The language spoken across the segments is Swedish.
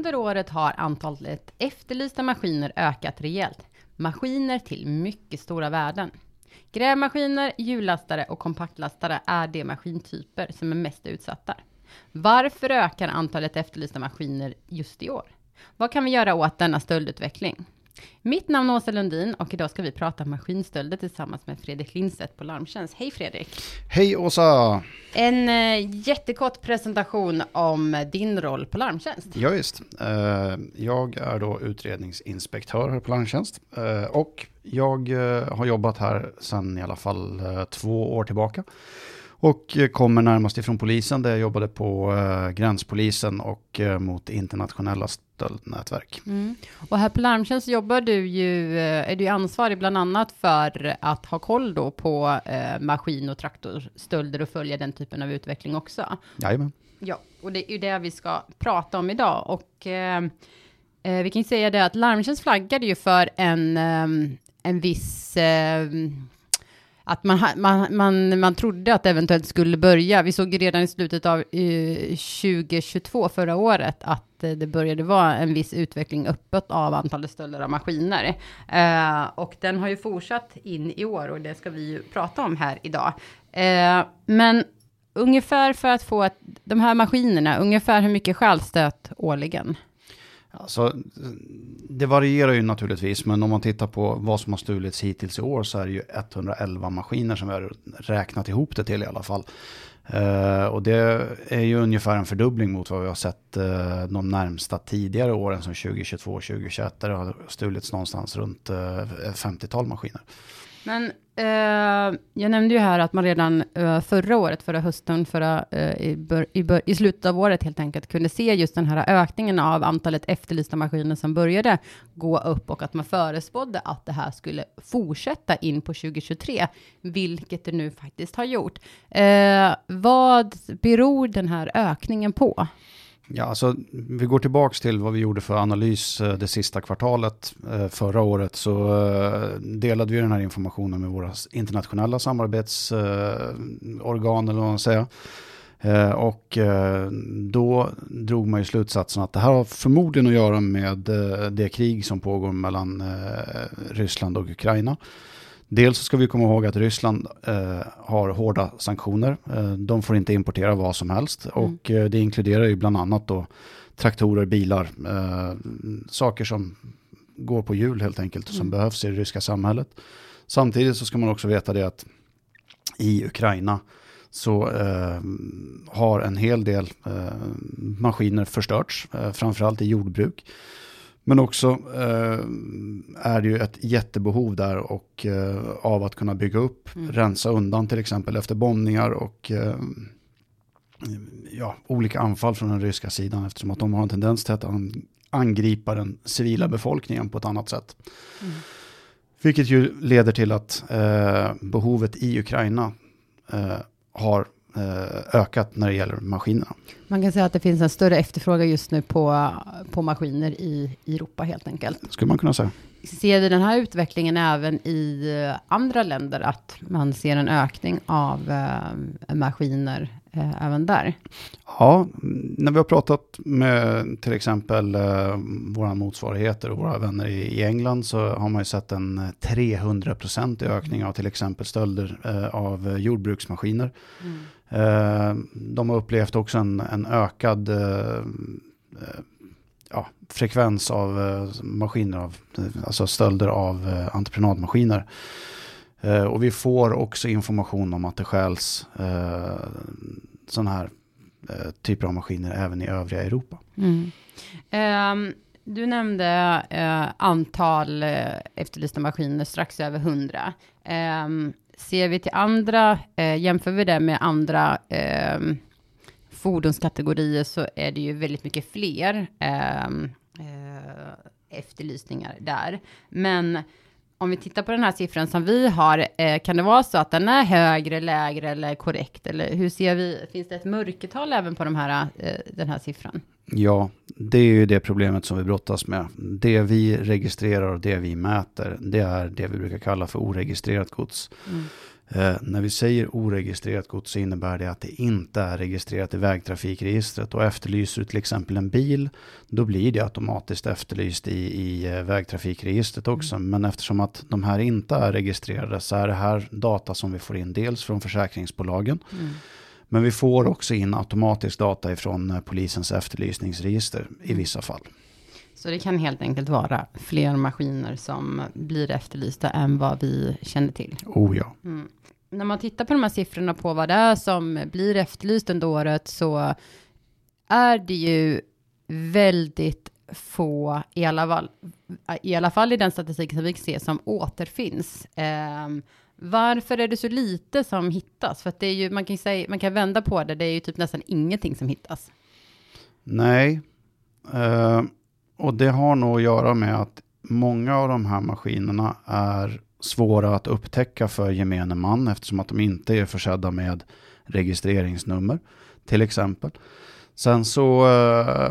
Under året har antalet efterlysta maskiner ökat rejält. Maskiner till mycket stora värden. Grävmaskiner, hjullastare och kompaktlastare är de maskintyper som är mest utsatta. Varför ökar antalet efterlysta maskiner just i år? Vad kan vi göra åt denna stöldutveckling? Mitt namn är Åsa Lundin och idag ska vi prata maskinstölder tillsammans med Fredrik Lindstedt på Larmtjänst. Hej Fredrik! Hej Åsa! En eh, jättekort presentation om din roll på Larmtjänst. Ja, visst. Eh, jag är då utredningsinspektör här på Larmtjänst eh, och jag har jobbat här sedan i alla fall två år tillbaka. Och kommer närmast ifrån polisen där jag jobbade på gränspolisen och mot internationella stöldnätverk. Mm. Och här på Larmtjänst jobbar du ju, eh, är du ansvarig bland annat för att ha koll då på eh, maskin och traktorstölder och följa den typen av utveckling också. Jajamän. Ja, och det är ju det vi ska prata om idag. Och eh, eh, vi kan ju säga det att Larmtjänst flaggade ju för en, eh, en viss... Eh, att man, man, man, man trodde att det eventuellt skulle börja. Vi såg ju redan i slutet av eh, 2022, förra året, att eh, det började vara en viss utveckling uppåt av antalet stölder av maskiner. Eh, och den har ju fortsatt in i år och det ska vi ju prata om här idag. Eh, men ungefär för att få att de här maskinerna, ungefär hur mycket stjäls årligen? Alltså, det varierar ju naturligtvis, men om man tittar på vad som har stulits hittills i år så är det ju 111 maskiner som vi har räknat ihop det till i alla fall. Uh, och det är ju ungefär en fördubbling mot vad vi har sett uh, de närmsta tidigare åren som 2022 och 2021 där det har stulits någonstans runt uh, 50-tal maskiner. Men eh, jag nämnde ju här att man redan eh, förra året, förra hösten, förra, eh, i, bör, i, bör, i slutet av året helt enkelt, kunde se just den här ökningen av antalet efterlysta maskiner som började gå upp och att man förespådde att det här skulle fortsätta in på 2023, vilket det nu faktiskt har gjort. Eh, vad beror den här ökningen på? Ja, alltså, vi går tillbaka till vad vi gjorde för analys eh, det sista kvartalet eh, förra året. Så eh, delade vi den här informationen med våra internationella samarbetsorgan, eller vad man säger. Och då drog man ju slutsatsen att det här har förmodligen att göra med det krig som pågår mellan Ryssland och Ukraina. Dels ska vi komma ihåg att Ryssland eh, har hårda sanktioner. Eh, de får inte importera vad som helst mm. och eh, det inkluderar ju bland annat då traktorer, bilar, eh, saker som går på hjul helt enkelt och som mm. behövs i det ryska samhället. Samtidigt så ska man också veta det att i Ukraina så eh, har en hel del eh, maskiner förstörts, framförallt i jordbruk. Men också eh, är det ju ett jättebehov där och, eh, av att kunna bygga upp, mm. rensa undan till exempel efter bombningar och eh, ja, olika anfall från den ryska sidan eftersom att de har en tendens till att angripa den civila befolkningen på ett annat sätt. Mm. Vilket ju leder till att eh, behovet i Ukraina eh, har ökat när det gäller maskinerna. Man kan säga att det finns en större efterfrågan just nu på, på maskiner i, Europa helt enkelt. Skulle man kunna säga. Ser vi den här utvecklingen även i eh, andra länder, att man ser en ökning av eh, maskiner eh, även där? Ja, när vi har pratat med till exempel eh, våra motsvarigheter och våra vänner i, i, England så har man ju sett en 300% ökning av till exempel stölder eh, av jordbruksmaskiner. Mm. Eh, de har upplevt också en, en ökad eh, eh, ja, frekvens av maskiner, av, alltså stölder av entreprenadmaskiner. Och vi får också information om att det stjäls sådana här typer av maskiner även i övriga Europa. Mm. Um, du nämnde uh, antal uh, efterlysta maskiner strax över 100. Um, ehm, Ser vi till andra, eh, jämför vi det med andra eh, fordonskategorier så är det ju väldigt mycket fler eh, eh, efterlysningar där. Men om vi tittar på den här siffran som vi har, eh, kan det vara så att den är högre, lägre eller korrekt? Eller hur ser vi, finns det ett mörkertal även på de här, eh, den här siffran? Ja, det är ju det problemet som vi brottas med. Det vi registrerar och det vi mäter, det är det vi brukar kalla för oregistrerat gods. Mm. Eh, när vi säger oregistrerat gods så innebär det att det inte är registrerat i vägtrafikregistret och efterlyser du till exempel en bil då blir det automatiskt efterlyst i, i eh, vägtrafikregistret också. Mm. Men eftersom att de här inte är registrerade så är det här data som vi får in dels från försäkringsbolagen mm. Men vi får också in automatisk data ifrån eh, polisens efterlysningsregister i mm. vissa fall. Så det kan helt enkelt vara fler maskiner som blir efterlysta än vad vi känner till. Oh ja. Mm. När man tittar på de här siffrorna på vad det är som blir efterlyst under året så är det ju väldigt få, i alla fall i, alla fall i den statistiken som vi kan se, som återfinns. Eh, varför är det så lite som hittas? För att det är ju, man kan säga, man kan vända på det, det är ju typ nästan ingenting som hittas. Nej, uh, och det har nog att göra med att många av de här maskinerna är svåra att upptäcka för gemene man eftersom att de inte är försedda med registreringsnummer till exempel. Sen så uh,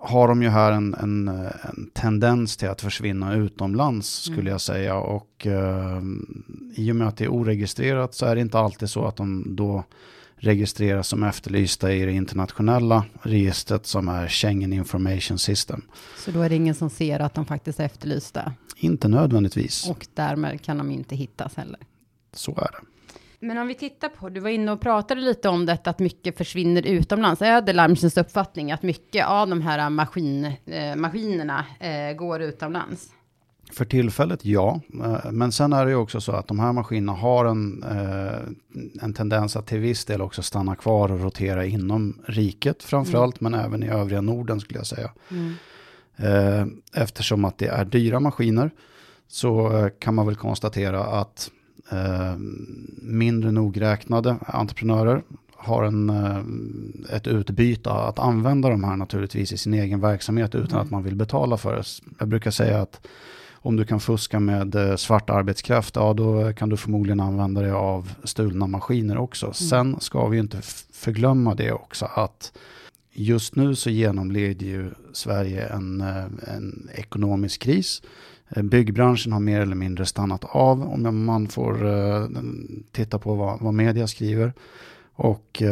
har de ju här en, en, en, tendens till att försvinna utomlands skulle mm. jag säga och uh, i och med att det är oregistrerat så är det inte alltid så att de då registreras som efterlysta i det internationella registret som är Schengen Information System. Så då är det ingen som ser att de faktiskt är efterlysta? Inte nödvändigtvis. Och därmed kan de inte hittas heller? Så är det. Men om vi tittar på, du var inne och pratade lite om detta att mycket försvinner utomlands. Är det Larmtjänsts uppfattning att mycket av de här maskin, eh, maskinerna eh, går utomlands? För tillfället ja, eh, men sen är det ju också så att de här maskinerna har en, eh, en tendens att till viss del också stanna kvar och rotera inom riket framförallt, mm. men även i övriga Norden skulle jag säga. Mm. Eh, eftersom att det är dyra maskiner så kan man väl konstatera att mindre nogräknade entreprenörer har en, ett utbyte att använda de här naturligtvis i sin egen verksamhet utan mm. att man vill betala för det. Jag brukar säga att om du kan fuska med eh, svart arbetskraft, ja då kan du förmodligen använda dig av stulna maskiner också. Mm. Sen ska vi inte förglömma det också att just nu så genomleder ju Sverige en, eh, en ekonomisk kris. Eh, byggbranschen har mer eller mindre stannat av om man får titta på vad, vad media skriver. Och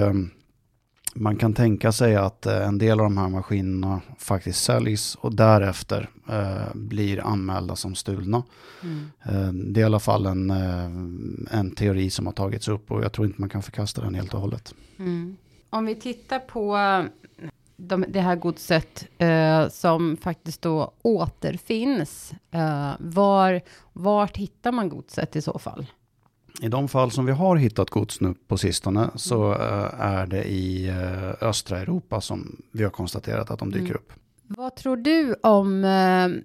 man kan tänka sig att eh, en del av de här maskinerna faktiskt säljs och därefter eh, blir anmälda som stulna. Mm. Eh, det är i alla fall en, eh, en teori som har tagits upp och jag tror inte man kan förkasta den helt och hållet. Mm. Om vi tittar på de, det här godset eh, som faktiskt då återfinns, eh, var, vart hittar man godset i så fall? I de fall som vi har hittat gods nu på sistone så uh, är det i uh, östra Europa som vi har konstaterat att de dyker mm. upp. Vad tror du om, uh,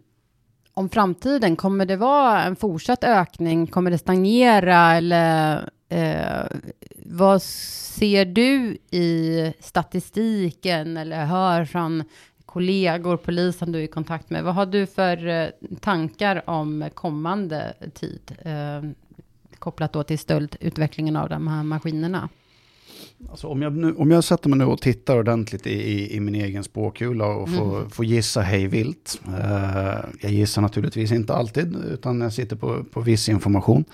om framtiden? Kommer det vara en fortsatt ökning? Kommer det stagnera eller vad ser du i statistiken eller hör från kollegor, polisen du är i kontakt med? Vad har du för tankar om kommande tid? kopplat då till stöldutvecklingen av de här maskinerna? Alltså om, jag nu, om jag sätter mig nu och tittar ordentligt i, i, i min egen spåkula och får, mm. får gissa hej vilt. Eh, jag gissar naturligtvis inte alltid, utan jag sitter på, på viss information.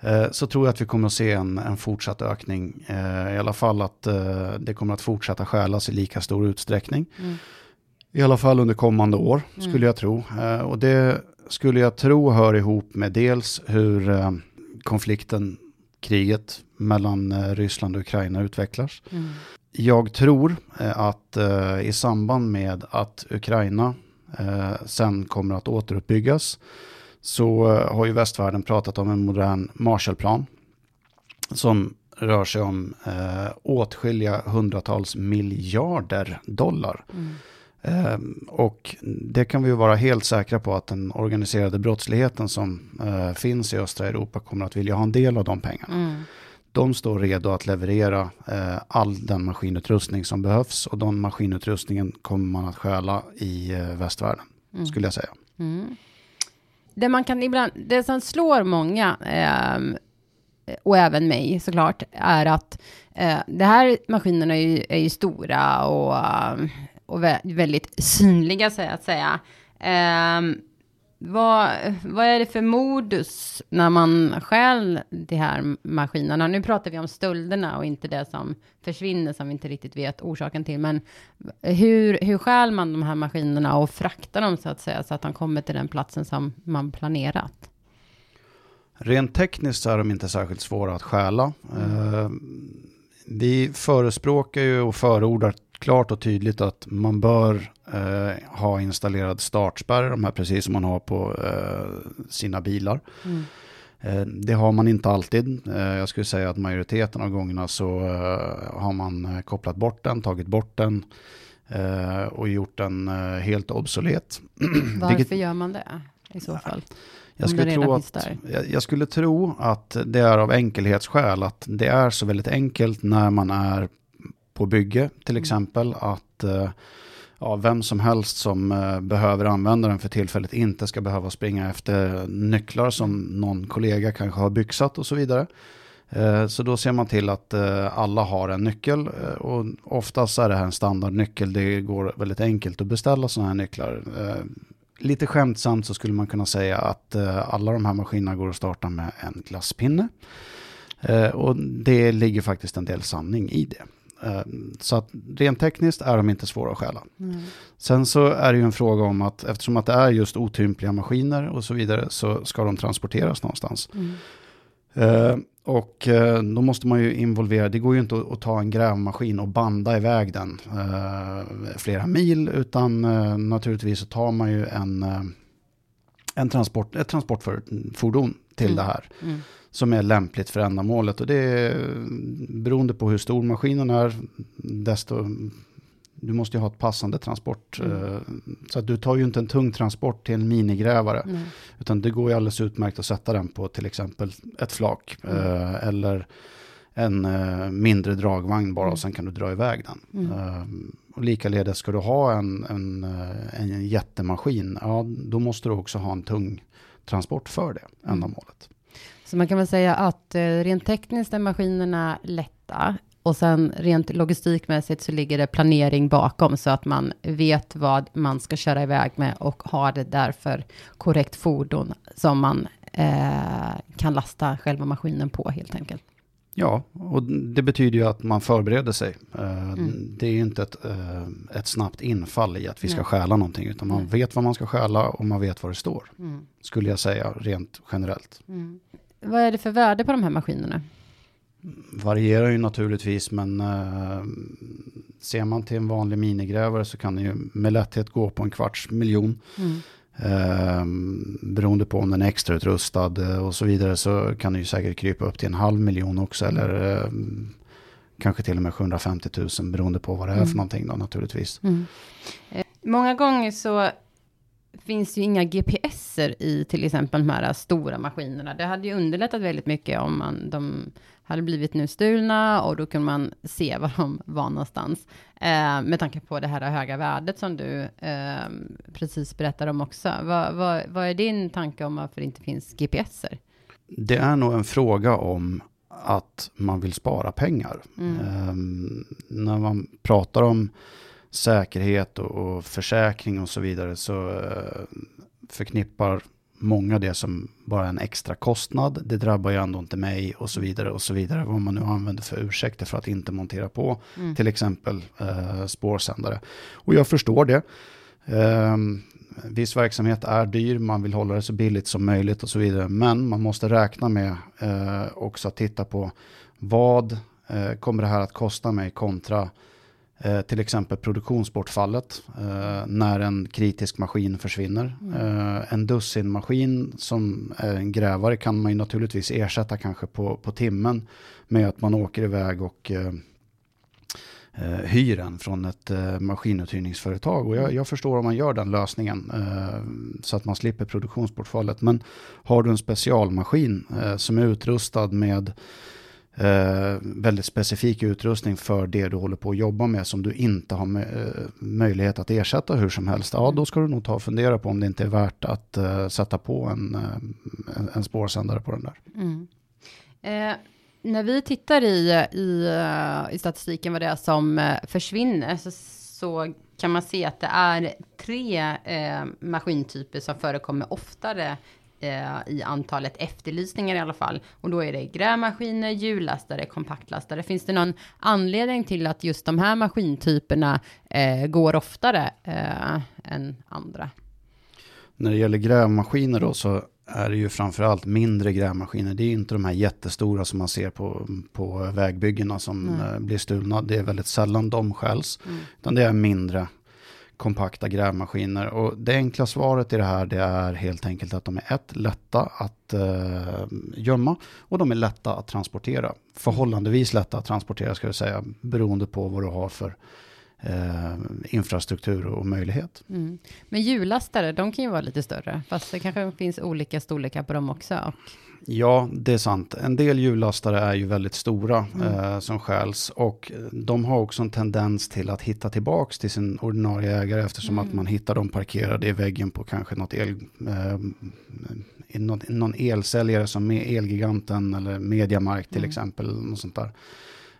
Eh, så tror jag att vi kommer att se en, en fortsatt ökning. Eh, I alla fall att eh, det kommer att fortsätta stjälas i lika stor utsträckning. Mm. I alla fall under kommande år, skulle mm. jag tro. Och det skulle jag tro hör ihop med dels hur konflikten, kriget mellan Ryssland och Ukraina utvecklas. Mm. Jag tror att i samband med att Ukraina sen kommer att återuppbyggas så har ju västvärlden pratat om en modern Marshallplan som rör sig om åtskilliga hundratals miljarder dollar. Mm. Ehm, och det kan vi vara helt säkra på att den organiserade brottsligheten som uh, finns i östra Europa kommer att vilja ha en del av de pengarna. Mm. De står redo att leverera uh, all den maskinutrustning som behövs och den maskinutrustningen kommer man att stjäla i uh, västvärlden, mm. skulle jag säga. Mm. Det man kan ibland, det som slår många, eh, och även mig såklart, är att eh, de här maskinerna är ju, är ju stora och och väldigt synliga så att säga. Eh, vad, vad är det för modus när man stjäl de här maskinerna? Nu pratar vi om stölderna och inte det som försvinner som vi inte riktigt vet orsaken till. Men hur, hur stjäl man de här maskinerna och fraktar dem så att säga så att de kommer till den platsen som man planerat? Rent tekniskt är de inte särskilt svåra att stjäla. Mm. Vi förespråkar ju och förordar klart och tydligt att man bör eh, ha installerad startspärr, de här precis som man har på eh, sina bilar. Mm. Eh, det har man inte alltid. Eh, jag skulle säga att majoriteten av gångerna så eh, har man kopplat bort den, tagit bort den och gjort den helt obsolet. Varför Vilket, gör man det i så fall? Jag skulle, tro att, jag, jag, skulle tro att det är av enkelhetsskäl, att det är så väldigt enkelt när man är på bygge till mm. exempel, att eh, ja, vem som helst som eh, behöver använda den för tillfället inte ska behöva springa efter nycklar som någon kollega kanske har byxat och så vidare. Eh, så då ser man till att alla har en nyckel och oftast är det här en standardnyckel. Det går väldigt enkelt att beställa sådana här nycklar. Lite skämtsamt så skulle man kunna säga att alla de här maskinerna går att starta med en glasspinne. Och det ligger faktiskt en del sanning i det. Ehm, så att rent tekniskt är de inte svåra att stjäla. Mm. Sen så är det ju en fråga om att eftersom att det är just otympliga maskiner och så vidare så ska de transporteras någonstans. Mm. Uh, och uh, då måste man ju involvera, det går ju inte att, att ta en grävmaskin och banda iväg den uh, flera mil, utan naturligtvis så tar man ju en, en transport, ett transportfordon till mm. det här. Mm som är lämpligt för ändamålet. Och det är beroende på hur stor maskinen är, desto du måste ju ha ett passande transport. Mm. Eh, så att du tar ju inte en tung transport till en minigrävare. Mm. Utan det går ju alldeles utmärkt att sätta den på till exempel ett flak. Mm. Eh, eller en eh, mindre dragvagn bara och mm. sen kan du dra iväg den. Mm. och likaledes ska du ha en, en, en jättemaskin, ja då måste du också ha en tung transport för det ändamålet. Så man kan väl säga att eh, rent tekniskt är maskinerna lätta och sen rent logistikmässigt så ligger det planering bakom så att man vet vad man ska köra iväg med och har det därför korrekt fordon som man eh, kan lasta själva maskinen på helt enkelt. Ja, och det betyder ju att man förbereder sig. Eh, mm. Det är ju inte ett, eh, ett snabbt infall i att vi ska Nej. stjäla någonting, utan man vet vad man ska stjäla och man vet var det står. Mm. Skulle jag säga rent generellt. Mm. Vad är det för värde på de här maskinerna? Varierar ju naturligtvis, men uh, ser man till en vanlig minigrävare så kan den ju med lätthet gå på en kvarts miljon. Uh, beroende på om den är extrautrustad och så vidare så kan den ju säkert krypa upp till en halv miljon också. Eller uh, kanske till och med 750 000 beroende på vad det är mm. för någonting då naturligtvis. Mm. Många gånger så finns ju inga GPSer i till exempel de här stora maskinerna. Det hade ju underlättat väldigt mycket om man, de hade blivit nu stulna och då kunde man se var de var någonstans. Eh, med tanke på det här höga värdet som du eh, precis berättade om också. Vad, vad, vad är din tanke om varför det inte finns GPSer? Det är nog en fråga om att man vill spara pengar. Mm. Eh, när man pratar om säkerhet och, och försäkring och så vidare så eh, förknippar många det som bara en extra kostnad. Det drabbar ju ändå inte mig och så vidare och så vidare. Vad man nu använder för ursäkter för att inte montera på mm. till exempel eh, spårsändare. Och jag förstår det. Eh, viss verksamhet är dyr, man vill hålla det så billigt som möjligt och så vidare. Men man måste räkna med eh, också att titta på vad eh, kommer det här att kosta mig kontra Eh, till exempel produktionsbortfallet eh, när en kritisk maskin försvinner. Eh, en dussinmaskin som är en grävare kan man ju naturligtvis ersätta kanske på, på timmen med att man åker iväg och eh, eh hyr en från ett eh, maskinuthyrningsföretag. Och jag, jag, förstår om man gör den lösningen eh, så att man slipper produktionsbortfallet. Men har du en specialmaskin som är utrustad med eh, väldigt specifik utrustning för det du håller på att jobba med som du inte har eh, möjlighet att ersätta hur som helst, ja då ska du nog ta och fundera på om det inte är värt att eh, sätta på en, eh, en, en spårsändare på den där. Mm. Eh, när vi tittar i, i, eh, i statistiken vad det är som eh, försvinner så, så kan man se att det är tre eh, maskintyper som förekommer oftare i antalet efterlysningar i alla fall. Och då är det grävmaskiner, hjullastare, kompaktlastare. Finns det någon anledning till att just de här maskintyperna eh, går oftare eh, än andra? När det gäller grävmaskiner då så är det ju framförallt mindre grävmaskiner. Det är inte de här jättestora som man ser på, på vägbyggena som mm. blir stulna. Det är väldigt sällan de skälls. Mm. Utan det är mindre kompakta grävmaskiner. Och det enkla svaret i det här det är helt enkelt att de är ett, lätta att eh, gömma och de är lätta att transportera. Förhållandevis lätta att transportera ska jag säga, beroende på vad du har för eh, infrastruktur och möjlighet. Mm. Men hjullastare, de kan ju vara lite större, fast det kanske finns olika storlekar på dem också. Och... Ja, det är sant. En del hjullastare är ju väldigt stora mm. eh, som skäls och de har också en tendens till att hitta tillbaks till sin ordinarie ägare eftersom mm. att man hittar dem parkerade i väggen på kanske något el, eh, någon, någon elsäljare som är Elgiganten eller Mediamarkt till mm. exempel. Något sånt där.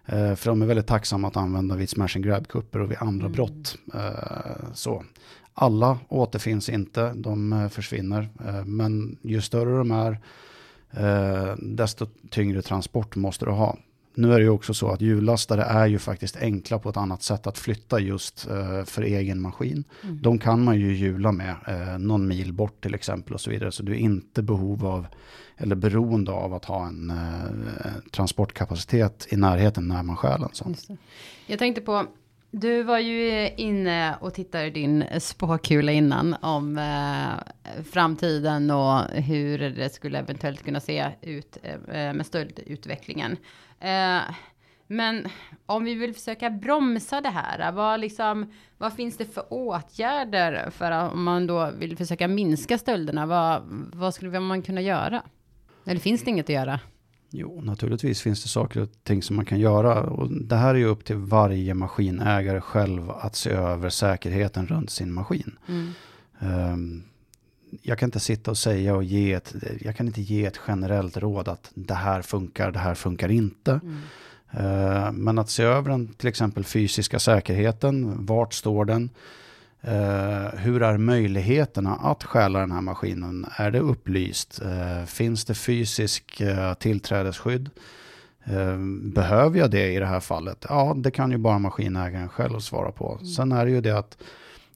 Eh, för de är väldigt tacksamma att använda vid smash and grab-kupper och vid andra mm. brott. Eh, så. Alla återfinns inte, de eh, försvinner. men ju större de är, desto tyngre transport måste du ha. Nu är det ju också så att hjullastare är ju faktiskt enkla på ett annat sätt att flytta just för egen maskin. Mm. De kan man ju hjula med någon mil bort till exempel och så vidare. Så du är inte behov av eller beroende av att ha en eh, transportkapacitet i närheten när man stjäl en sån. Jag tänkte på, du var ju inne och tittade i din spåkula innan om eh, framtiden och hur det skulle eventuellt kunna se ut eh, med stöldutvecklingen. Eh, men om vi vill försöka bromsa det här, vad, liksom, vad finns det för åtgärder för att, om man då vill försöka minska stölderna? Vad, vad skulle man kunna göra? Eller finns det inget att göra? Jo, naturligtvis finns det saker och ting som man kan göra. Och det här är ju upp till varje maskinägare själv att se över säkerheten runt sin maskin. Mm. Um, jag kan inte sitta och säga och ge ett, jag kan inte ge ett generellt råd att det här funkar, det här funkar inte. Mm. Uh, men att se över den, till exempel fysiska säkerheten, vart står den? Uh, hur är möjligheterna att stjäla den här maskinen? Är det upplyst? Uh, finns det fysisk uh, tillträdesskydd? behöver jag det i det här fallet? Ja, det kan ju bara maskinägaren själv svara på. Mm. Sen är det ju det att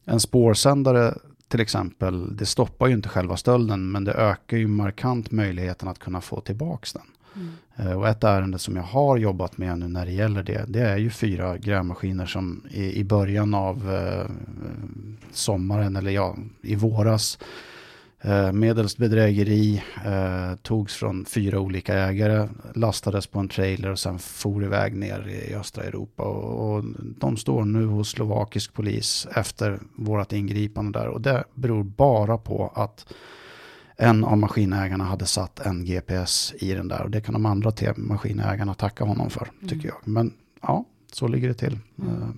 en spårsändare till exempel, det stoppar ju inte själva stölden, men det ökar ju markant möjligheten att kunna få tillbaka den. Mm. Eh, och ett ärende som jag har jobbat med nu när det gäller det, det är ju fyra grävmaskiner som i, i början av eh, sommaren, eller ja, i våras, eh, medelst bedrägeri, eh, togs från fyra olika ägare, lastades på en trailer och sen for iväg ner i östra Europa. Och, och de står nu hos slovakisk polis efter vårt ingripande där. Och det beror bara på att en av maskinägarna hade satt en GPS i den där och det kan de andra maskinägarna tacka honom för, tycker mm. jag. Men ja, så ligger det till. Mm. Eh.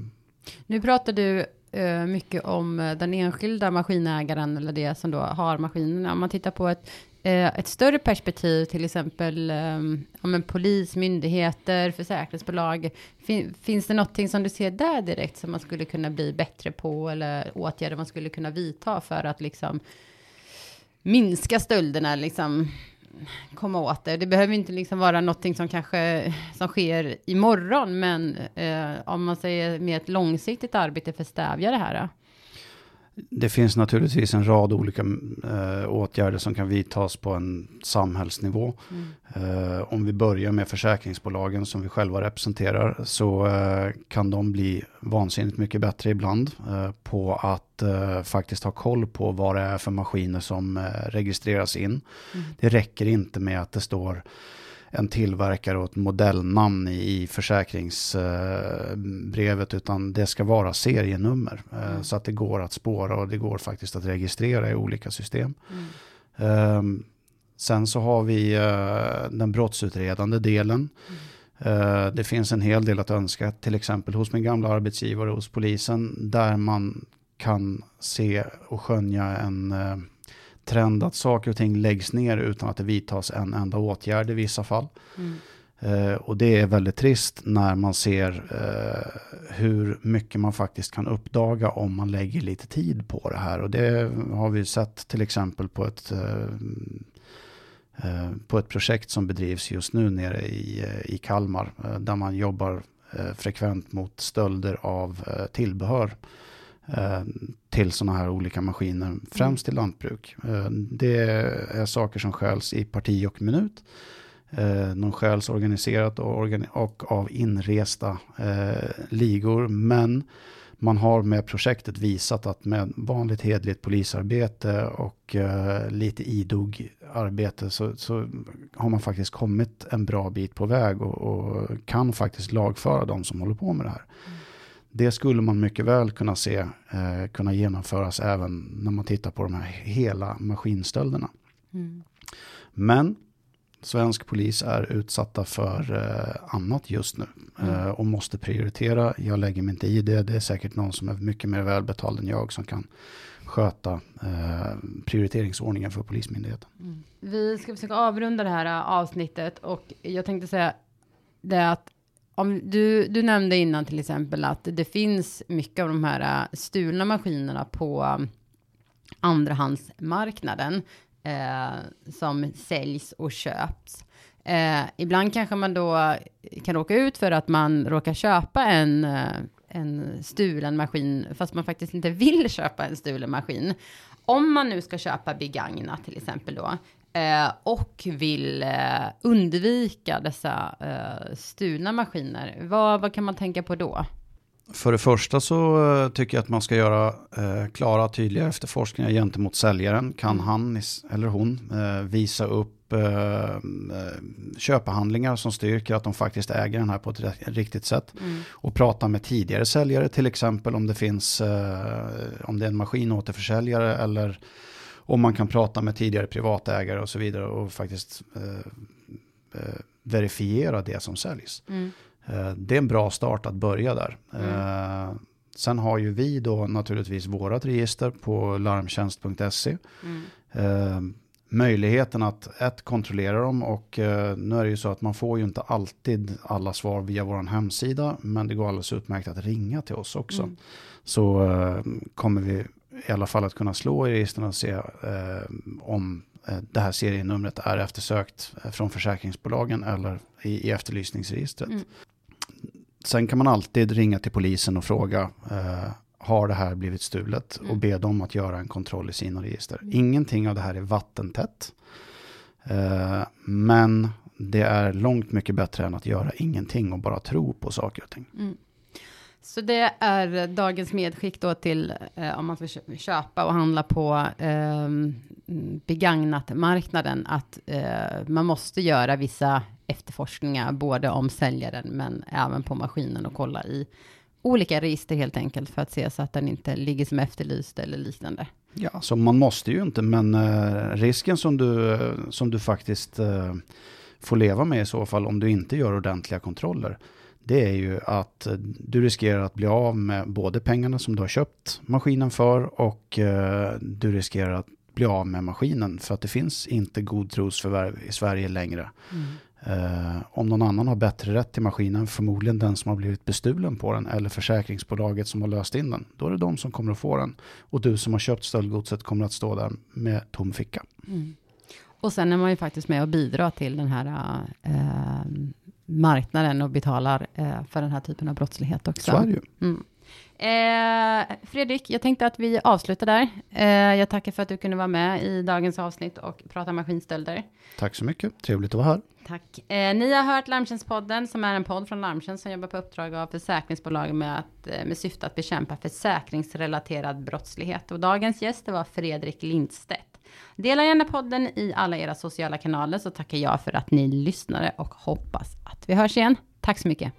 Nu pratar du uh, mycket om eh, den enskilda maskinägaren eller det som då har maskinerna. Om man tittar på ett, uh, ett större perspektiv, till exempel um, om en polis, myndigheter, försäkringsbolag. Fin, finns det någonting som du ser där direkt som man skulle kunna bli bättre på eller åtgärder man skulle kunna vidta för att liksom minska stölderna, liksom komma åt det. Det behöver inte liksom vara någonting som kanske som sker imorgon, men eh, om man säger med ett långsiktigt arbete för att stävja det här. Det finns naturligtvis en rad olika äh, åtgärder som kan vidtas på en samhällsnivå. Mm. Äh, om vi börjar med försäkringsbolagen som vi själva representerar så äh, kan de bli vansinnigt mycket bättre ibland på att faktiskt ha koll på vad det är för maskiner som registreras in. Mm. Det räcker inte med att det står en tillverkare och ett modellnamn i, försäkringsbrevet utan det ska vara serienummer eh, mm. så att det går att spåra och det går faktiskt att registrera i olika system. Mm. Um, sen så har vi uh, den brottsutredande delen. Mm. Det finns en hel del att önska, till exempel hos min gamla arbetsgivare hos polisen, där man kan se och skönja en trend att saker och ting läggs ner utan att det vidtas en enda åtgärd i vissa fall. Mm. Eh, och det är väldigt trist när man ser eh, hur mycket man faktiskt kan uppdaga om man lägger lite tid på det här. Och det har vi sett till exempel på ett, eh, eh på ett projekt som bedrivs just nu nere i, eh, i Kalmar. Eh, där man jobbar frekvent mot stölder av tillbehör Eh, till sådana här olika maskiner, främst till lantbruk. Eh, det är saker som skäls i parti och minut eh, De någon stjäls organiserat och, av inresta ligor. Men man har med projektet visat att med vanligt hedligt polisarbete och eh, lite idog arbete så, så, har man faktiskt kommit en bra bit på väg och, och, kan faktiskt lagföra de som håller på med det här. Mm. Det skulle man mycket väl kunna se eh, kunna genomföras även när man tittar på de här hela maskinstölderna. Mm. Men svensk polis är utsatta för eh, annat just nu mm. eh, och måste prioritera. Jag lägger mig inte i det. Det är säkert någon som är mycket mer välbetald än jag som kan sköta eh, prioriteringsordningen för Polismyndigheten. Mm. Vi ska försöka avrunda det här eh, avsnittet och jag tänkte säga det att om du, du nämnde innan till exempel att det finns mycket av de här äh, stulna maskinerna på ähm, andrahandsmarknaden eh, som säljs och köps. Eh, ibland kanske man då kan råka ut för att man råkar köpa en, en stulen maskin, fast man faktiskt inte vill köpa en stulen maskin. Om man nu ska köpa begagnat till exempel då, eh, och vill eh, undvika dessa eh, stulna maskiner, vad, vad kan man tänka på då? För det första så eh, tycker jag att man ska göra eh, klara tydliga efterforskningar gentemot säljaren. Kan mm. han eller hon visa upp eh, eh, köpehandlingar som styrker att de faktiskt äger den här på ett riktigt sätt. Mm. Och prata med tidigare säljare till exempel om det finns, om det är en maskinåterförsäljare eller om man kan prata med tidigare privatägare och så vidare och faktiskt verifiera det som säljs. Mm. Eh, det är en bra start att börja där. Mm. Eh, sen har ju vi då naturligtvis vårat register på larmtjänst.se. Mm. Eh, möjligheten att ett, kontrollera dem och nu är det ju så att man får ju inte alltid alla svar via vår hemsida men det går alldeles utmärkt att ringa till oss också. Mm. Så kommer vi i alla fall att kunna slå i registren och se om det här serienumret är eftersökt från försäkringsbolagen eller i, i efterlysningsregistret. Mm. Sen kan man alltid ringa till polisen och fråga eh, har det här blivit stulet mm. och be dem att göra en kontroll i sina register. Mm. Ingenting av det här är vattentätt. Eh, men det är långt mycket bättre än att göra ingenting och bara tro på saker och ting. Mm. Så det är dagens medskick då till eh, om man ska köpa och handla på eh, begagnat marknaden att eh, man måste göra vissa efterforskningar både om säljaren men även på maskinen och kolla i olika register helt enkelt för att se så att den inte ligger som efterlyst eller liknande. Ja, så man måste ju inte, men eh, risken som du, som du faktiskt eh, får leva med i så fall om du inte gör ordentliga kontroller, det är ju att du riskerar att bli av med både pengarna som du har köpt maskinen för och eh, du riskerar att bli av med maskinen för att det finns inte godtrosförvärv i Sverige längre. Mm. Eh, om någon annan har bättre rätt till maskinen, förmodligen den som har blivit bestulen på den eller försäkringsbolaget som har löst in den, då är det de som kommer att få den. Och du som har köpt stöldgodset kommer att stå där med tom ficka. Mm. Och sen är man ju faktiskt med och bidrar till den här äh, marknaden och betalar äh, för den här typen av brottslighet också. Så är det ju. Mm. Eh, Fredrik, jag tänkte att vi avslutar där. Eh, jag tackar för att du kunde vara med i dagens avsnitt och prata maskinstölder. Tack så mycket, trevligt att vara här. Tack. Eh, ni har hört Larmtjänstpodden som är en podd från Larmtjänst som jobbar på uppdrag av försäkringsbolag med, att, eh, med syfte att bekämpa försäkringsrelaterad brottslighet. Och dagens gäst var Fredrik Lindstedt. Dela gärna podden i alla era sociala kanaler så tackar jag för att ni lyssnade och hoppas att vi hörs igen. Tack så mycket.